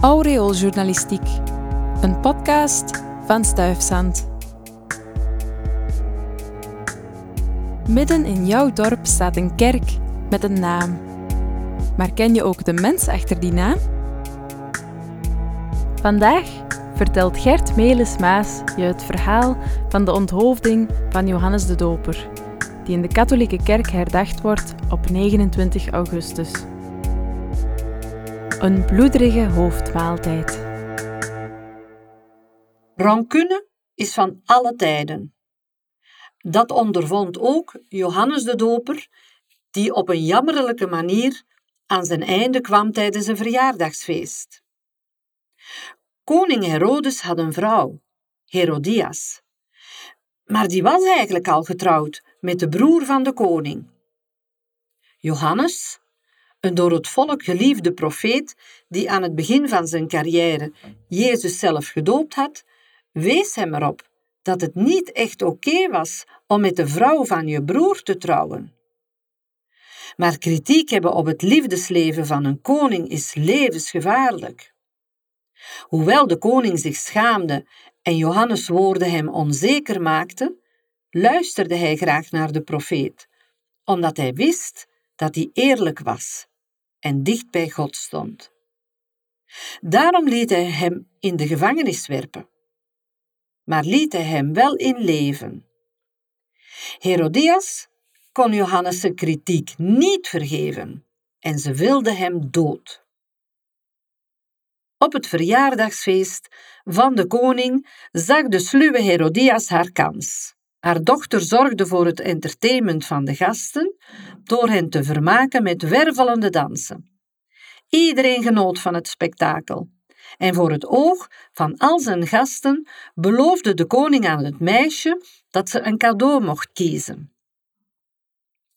Aureooljournalistiek, een podcast van Stuifzand. Midden in jouw dorp staat een kerk met een naam. Maar ken je ook de mens achter die naam? Vandaag vertelt Gert Melis-Maas je het verhaal van de onthoofding van Johannes de Doper, die in de katholieke kerk herdacht wordt op 29 augustus. Een bloederige hoofdmaaltijd. Rancune is van alle tijden. Dat ondervond ook Johannes de Doper, die op een jammerlijke manier aan zijn einde kwam tijdens een verjaardagsfeest. Koning Herodes had een vrouw, Herodias. Maar die was eigenlijk al getrouwd met de broer van de koning. Johannes, een door het volk geliefde profeet die aan het begin van zijn carrière Jezus zelf gedoopt had, wees hem erop dat het niet echt oké was om met de vrouw van je broer te trouwen. Maar kritiek hebben op het liefdesleven van een koning is levensgevaarlijk. Hoewel de koning zich schaamde en Johannes' woorden hem onzeker maakten, luisterde hij graag naar de profeet, omdat hij wist dat hij eerlijk was en dicht bij God stond. Daarom liet hij hem in de gevangenis werpen, maar liet hij hem wel in leven. Herodias kon Johannes' kritiek niet vergeven en ze wilde hem dood. Op het verjaardagsfeest van de koning zag de sluwe Herodias haar kans. Haar dochter zorgde voor het entertainment van de gasten door hen te vermaken met wervelende dansen. Iedereen genoot van het spektakel. En voor het oog van al zijn gasten beloofde de koning aan het meisje dat ze een cadeau mocht kiezen.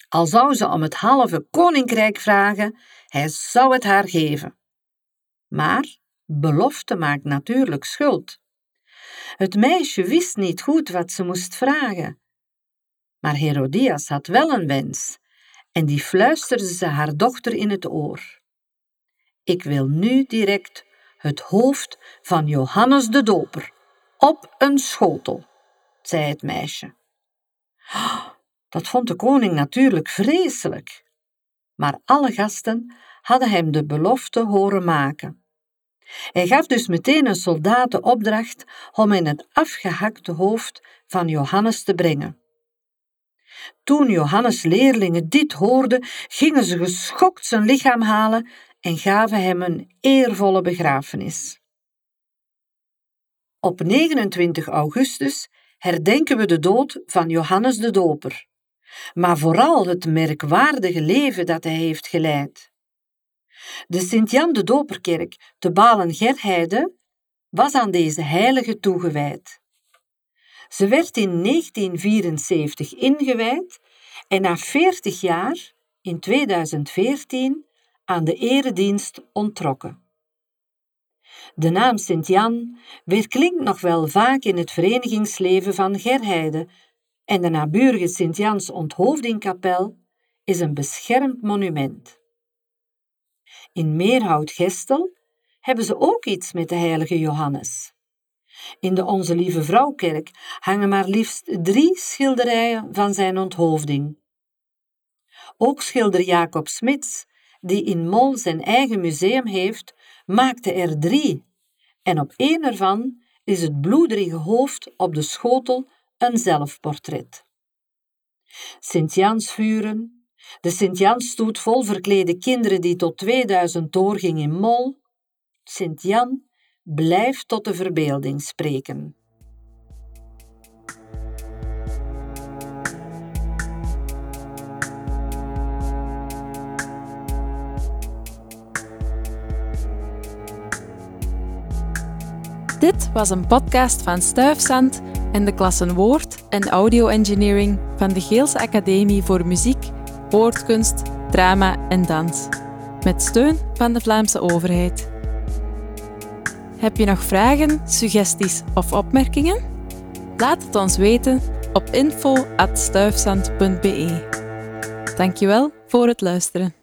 Al zou ze om het halve koninkrijk vragen, hij zou het haar geven. Maar belofte maakt natuurlijk schuld. Het meisje wist niet goed wat ze moest vragen. Maar Herodias had wel een wens, en die fluisterde ze haar dochter in het oor. Ik wil nu direct het hoofd van Johannes de Doper op een schotel, zei het meisje. Dat vond de koning natuurlijk vreselijk. Maar alle gasten hadden hem de belofte horen maken. Hij gaf dus meteen een soldaat de opdracht om in het afgehakte hoofd van Johannes te brengen. Toen Johannes' leerlingen dit hoorden, gingen ze geschokt zijn lichaam halen en gaven hem een eervolle begrafenis. Op 29 augustus herdenken we de dood van Johannes de Doper, maar vooral het merkwaardige leven dat hij heeft geleid. De Sint-Jan de Doperkerk te Balen-Gerheide was aan deze heilige toegewijd. Ze werd in 1974 ingewijd en na 40 jaar, in 2014, aan de eredienst onttrokken. De naam Sint-Jan weerklinkt nog wel vaak in het verenigingsleven van Gerheide en de naburige Sint-Jans onthoofdingkapel is een beschermd monument. In Meerhout-Gestel hebben ze ook iets met de heilige Johannes. In de Onze Lieve Vrouwkerk hangen maar liefst drie schilderijen van zijn onthoofding. Ook schilder Jacob Smits, die in Mol zijn eigen museum heeft, maakte er drie. En op één ervan is het bloederige hoofd op de schotel een zelfportret. Sint-Jansvuren, de Sint-Jan-stoet vol verklede kinderen die tot 2000 doorging in Mol. Sint-Jan blijft tot de verbeelding spreken. Dit was een podcast van Stuifzand en de klassen Woord en Audio Engineering van de Geelse Academie voor Muziek woordkunst, drama en dans, met steun van de Vlaamse overheid. Heb je nog vragen, suggesties of opmerkingen? Laat het ons weten op info.stuifzand.be. Dankjewel voor het luisteren.